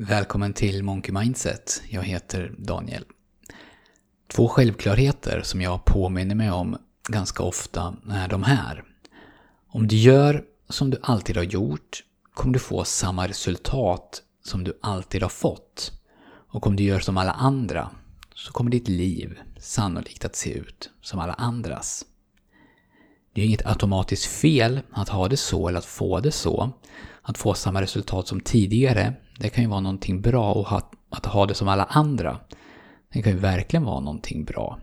Välkommen till Monkey Mindset. Jag heter Daniel. Två självklarheter som jag påminner mig om ganska ofta är de här. Om du gör som du alltid har gjort kommer du få samma resultat som du alltid har fått. Och om du gör som alla andra så kommer ditt liv sannolikt att se ut som alla andras. Det är inget automatiskt fel att ha det så eller att få det så. Att få samma resultat som tidigare, det kan ju vara någonting bra och ha, att ha det som alla andra, det kan ju verkligen vara någonting bra.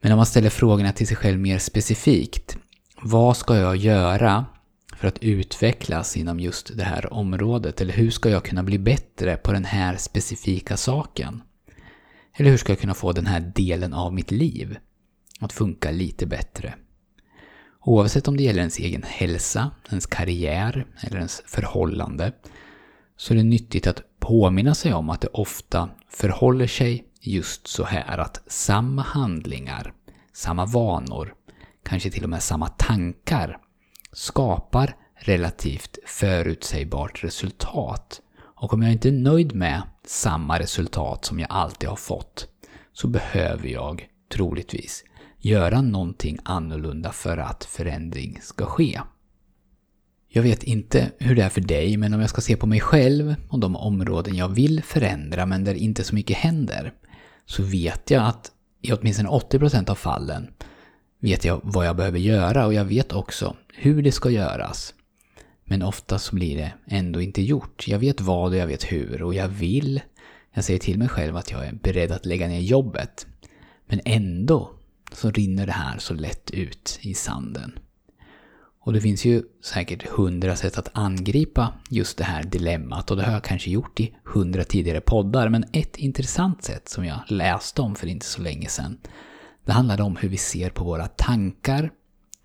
Men om man ställer frågorna till sig själv mer specifikt. Vad ska jag göra för att utvecklas inom just det här området? Eller hur ska jag kunna bli bättre på den här specifika saken? Eller hur ska jag kunna få den här delen av mitt liv att funka lite bättre? Oavsett om det gäller ens egen hälsa, ens karriär eller ens förhållande så är det nyttigt att påminna sig om att det ofta förhåller sig just så här att samma handlingar, samma vanor, kanske till och med samma tankar skapar relativt förutsägbart resultat. Och om jag inte är nöjd med samma resultat som jag alltid har fått så behöver jag troligtvis göra någonting annorlunda för att förändring ska ske. Jag vet inte hur det är för dig, men om jag ska se på mig själv och de områden jag vill förändra men där inte så mycket händer, så vet jag att i åtminstone 80% av fallen vet jag vad jag behöver göra och jag vet också hur det ska göras. Men ofta så blir det ändå inte gjort. Jag vet vad och jag vet hur och jag vill. Jag säger till mig själv att jag är beredd att lägga ner jobbet. Men ändå så rinner det här så lätt ut i sanden. Och det finns ju säkert hundra sätt att angripa just det här dilemmat och det har jag kanske gjort i hundra tidigare poddar. Men ett intressant sätt som jag läste om för inte så länge sedan det handlade om hur vi ser på våra tankar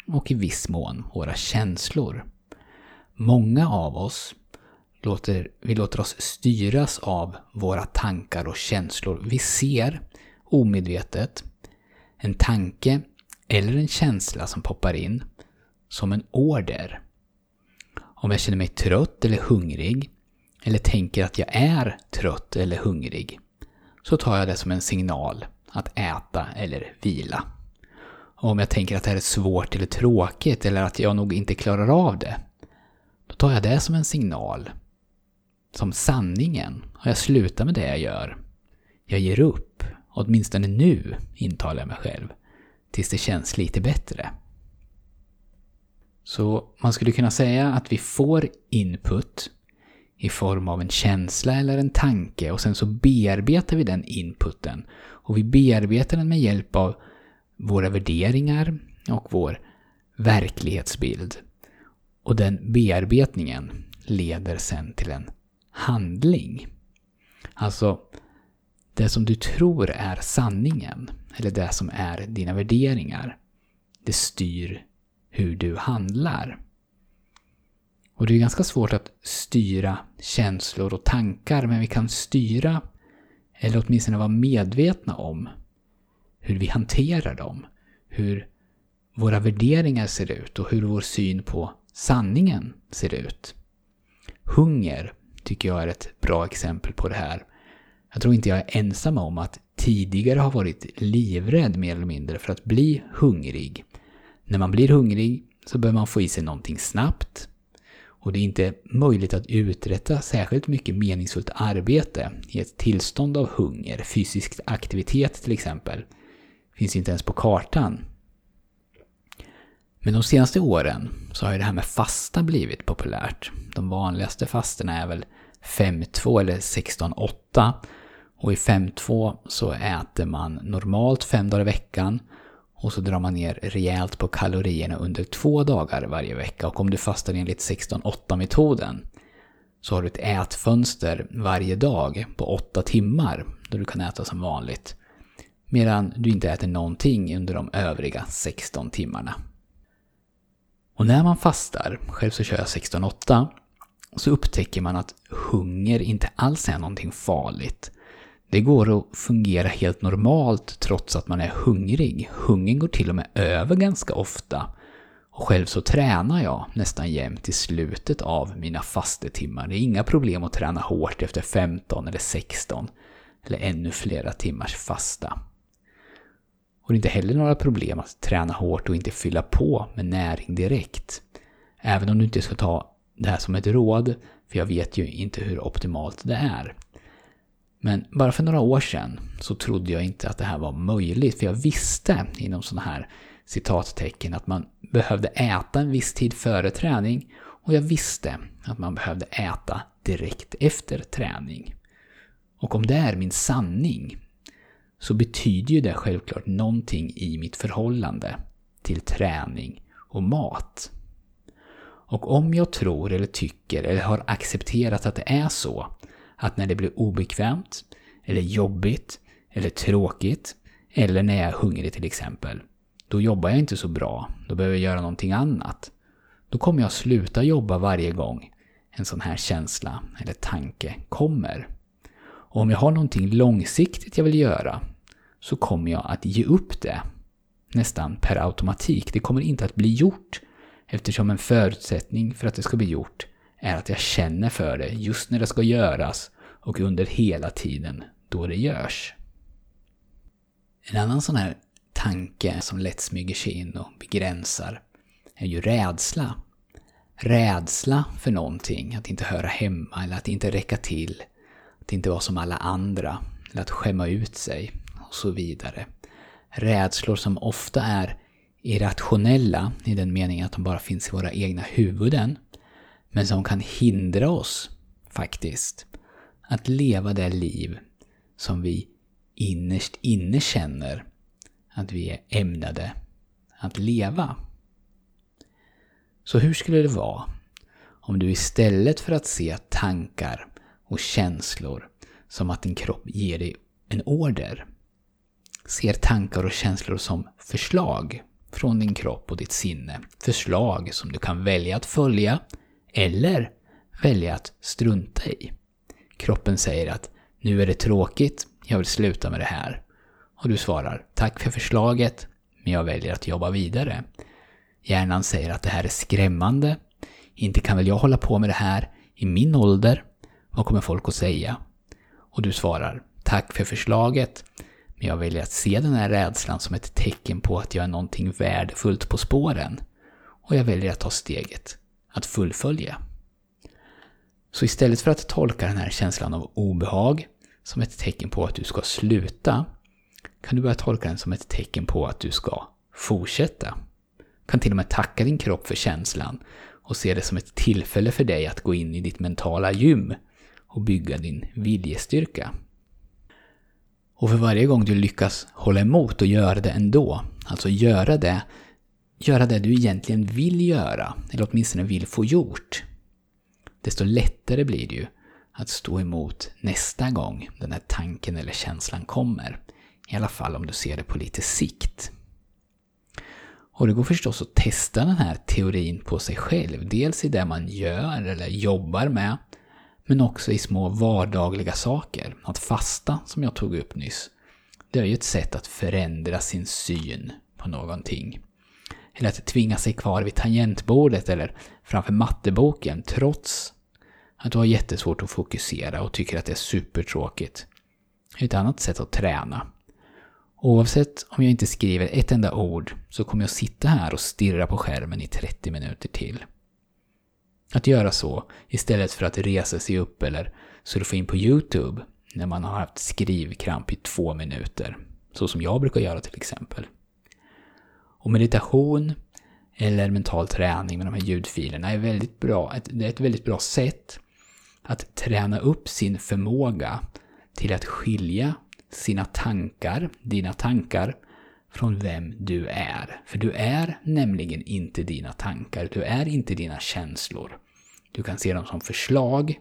och i viss mån våra känslor. Många av oss låter, vi låter oss styras av våra tankar och känslor. Vi ser omedvetet en tanke eller en känsla som poppar in som en order. Om jag känner mig trött eller hungrig eller tänker att jag är trött eller hungrig så tar jag det som en signal att äta eller vila. Och om jag tänker att det här är svårt eller tråkigt eller att jag nog inte klarar av det då tar jag det som en signal. Som sanningen. Och jag slutar med det jag gör. Jag ger upp. Åtminstone nu, intalar jag mig själv. Tills det känns lite bättre. Så man skulle kunna säga att vi får input i form av en känsla eller en tanke och sen så bearbetar vi den inputen. Och vi bearbetar den med hjälp av våra värderingar och vår verklighetsbild. Och den bearbetningen leder sen till en handling. Alltså, det som du tror är sanningen, eller det som är dina värderingar, det styr hur du handlar. Och det är ganska svårt att styra känslor och tankar, men vi kan styra, eller åtminstone vara medvetna om, hur vi hanterar dem. Hur våra värderingar ser ut och hur vår syn på sanningen ser ut. Hunger tycker jag är ett bra exempel på det här. Jag tror inte jag är ensam om att tidigare ha varit livrädd mer eller mindre för att bli hungrig. När man blir hungrig så behöver man få i sig någonting snabbt. Och det är inte möjligt att uträtta särskilt mycket meningsfullt arbete i ett tillstånd av hunger. Fysisk aktivitet till exempel finns inte ens på kartan. Men de senaste åren så har ju det här med fasta blivit populärt. De vanligaste fasterna är väl 5-2 eller 16-8. Och i 5-2 så äter man normalt fem dagar i veckan och så drar man ner rejält på kalorierna under två dagar varje vecka. Och om du fastar enligt 16-8-metoden så har du ett ätfönster varje dag på 8 timmar då du kan äta som vanligt. Medan du inte äter någonting under de övriga 16 timmarna. Och när man fastar, själv så kör jag 16-8, så upptäcker man att hunger inte alls är någonting farligt. Det går att fungera helt normalt trots att man är hungrig. Hungern går till och med över ganska ofta. Och själv så tränar jag nästan jämt i slutet av mina fastetimmar. Det är inga problem att träna hårt efter 15 eller 16 eller ännu flera timmars fasta. Och det är inte heller några problem att träna hårt och inte fylla på med näring direkt. Även om du inte ska ta det här som ett råd, för jag vet ju inte hur optimalt det är. Men bara för några år sedan så trodde jag inte att det här var möjligt, för jag visste inom sådana här citattecken att man behövde äta en viss tid före träning och jag visste att man behövde äta direkt efter träning. Och om det är min sanning så betyder ju det självklart någonting i mitt förhållande till träning och mat. Och om jag tror eller tycker eller har accepterat att det är så, att när det blir obekvämt, eller jobbigt, eller tråkigt, eller när jag är hungrig till exempel, då jobbar jag inte så bra, då behöver jag göra någonting annat. Då kommer jag sluta jobba varje gång en sån här känsla eller tanke kommer. Och om jag har någonting långsiktigt jag vill göra så kommer jag att ge upp det nästan per automatik. Det kommer inte att bli gjort eftersom en förutsättning för att det ska bli gjort är att jag känner för det just när det ska göras och under hela tiden då det görs. En annan sån här tanke som lätt smyger sig in och begränsar är ju rädsla. Rädsla för någonting, att inte höra hemma eller att inte räcka till. Att inte vara som alla andra, eller att skämma ut sig och så vidare. Rädslor som ofta är irrationella i den meningen att de bara finns i våra egna huvuden. Men som kan hindra oss, faktiskt, att leva det liv som vi innerst inne känner att vi är ämnade att leva. Så hur skulle det vara om du istället för att se tankar och känslor som att din kropp ger dig en order, ser tankar och känslor som förslag från din kropp och ditt sinne. Förslag som du kan välja att följa eller välja att strunta i. Kroppen säger att nu är det tråkigt, jag vill sluta med det här. Och du svarar tack för förslaget, men jag väljer att jobba vidare. Hjärnan säger att det här är skrämmande. Inte kan väl jag hålla på med det här i min ålder? Vad kommer folk att säga? Och du svarar tack för förslaget, men jag väljer att se den här rädslan som ett tecken på att jag är någonting värdefullt på spåren. Och jag väljer att ta steget att fullfölja. Så istället för att tolka den här känslan av obehag som ett tecken på att du ska sluta, kan du börja tolka den som ett tecken på att du ska fortsätta. Du kan till och med tacka din kropp för känslan och se det som ett tillfälle för dig att gå in i ditt mentala gym och bygga din viljestyrka. Och för varje gång du lyckas hålla emot och göra det ändå, alltså göra det, göra det du egentligen vill göra, eller åtminstone vill få gjort, desto lättare blir det ju att stå emot nästa gång den här tanken eller känslan kommer. I alla fall om du ser det på lite sikt. Och det går förstås att testa den här teorin på sig själv. Dels i det man gör eller jobbar med, men också i små vardagliga saker. Att fasta, som jag tog upp nyss, det är ju ett sätt att förändra sin syn på någonting. Eller att tvinga sig kvar vid tangentbordet eller framför matteboken trots att du har jättesvårt att fokusera och tycker att det är supertråkigt. Ett annat sätt att träna. Oavsett om jag inte skriver ett enda ord så kommer jag sitta här och stirra på skärmen i 30 minuter till. Att göra så istället för att resa sig upp eller surfa in på YouTube när man har haft skrivkramp i två minuter. Så som jag brukar göra till exempel. Och meditation eller mental träning med de här ljudfilerna är väldigt bra. Det är ett väldigt bra sätt att träna upp sin förmåga till att skilja sina tankar, dina tankar, från vem du är. För du är nämligen inte dina tankar, du är inte dina känslor. Du kan se dem som förslag,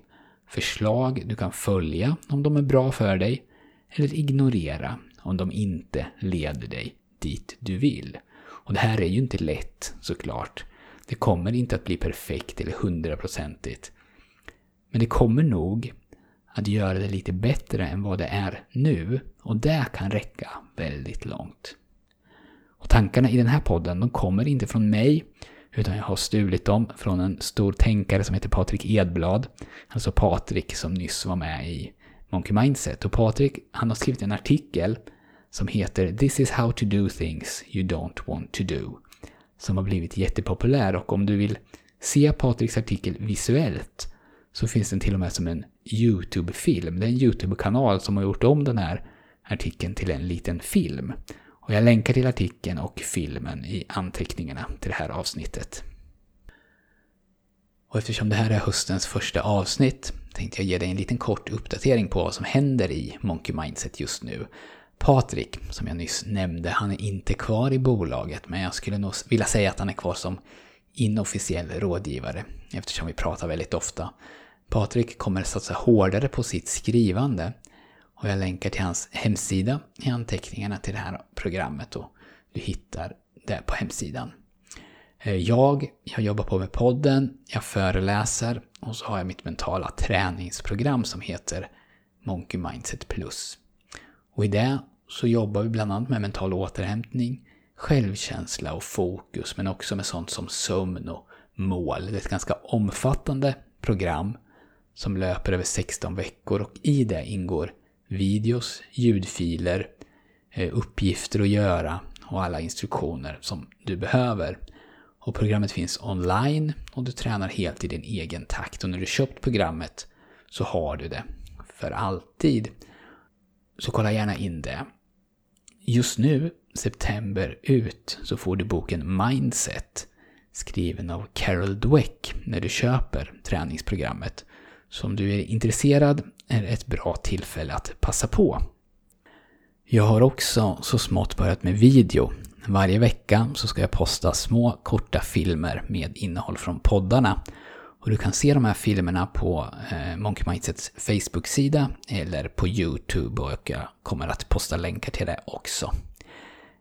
förslag du kan följa om de är bra för dig, eller ignorera om de inte leder dig dit du vill. Och det här är ju inte lätt såklart. Det kommer inte att bli perfekt eller hundraprocentigt. Men det kommer nog att göra det lite bättre än vad det är nu och det kan räcka väldigt långt. Och tankarna i den här podden de kommer inte från mig Utan jag har stulit dem från en stor tänkare som heter Patrik Edblad. Alltså Patrik som nyss var med i Monkey Mindset. Och Patrik, han har skrivit en artikel som heter “This is how to do things you don't want to do” som har blivit jättepopulär och om du vill se Patriks artikel visuellt så finns den till och med som en YouTube-film. Det är en YouTube-kanal som har gjort om den här artikeln till en liten film. Och jag länkar till artikeln och filmen i anteckningarna till det här avsnittet. Och eftersom det här är höstens första avsnitt tänkte jag ge dig en liten kort uppdatering på vad som händer i Monkey Mindset just nu. Patrik, som jag nyss nämnde, han är inte kvar i bolaget, men jag skulle nog vilja säga att han är kvar som inofficiell rådgivare, eftersom vi pratar väldigt ofta. Patrik kommer satsa hårdare på sitt skrivande och jag länkar till hans hemsida i anteckningarna till det här programmet och du hittar det på hemsidan. Eh, jag, jag jobbar på med podden, jag föreläser och så har jag mitt mentala träningsprogram som heter Monkey Mindset Plus. Och i det så jobbar vi bland annat med mental återhämtning, självkänsla och fokus, men också med sånt som sömn och mål. Det är ett ganska omfattande program som löper över 16 veckor och i det ingår videos, ljudfiler, eh, uppgifter att göra och alla instruktioner som du behöver. Och programmet finns online och du tränar helt i din egen takt. Och när du köpt programmet så har du det för alltid. Så kolla gärna in det. Just nu, september ut, så får du boken Mindset skriven av Carol Dweck när du köper träningsprogrammet. Så om du är intresserad är det ett bra tillfälle att passa på. Jag har också så smått börjat med video. Varje vecka så ska jag posta små korta filmer med innehåll från poddarna. Och du kan se de här filmerna på eh, Monkey Mindsets Facebook-sida eller på YouTube och jag kommer att posta länkar till det också.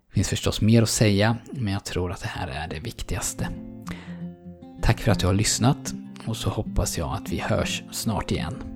Det finns förstås mer att säga, men jag tror att det här är det viktigaste. Tack för att du har lyssnat och så hoppas jag att vi hörs snart igen.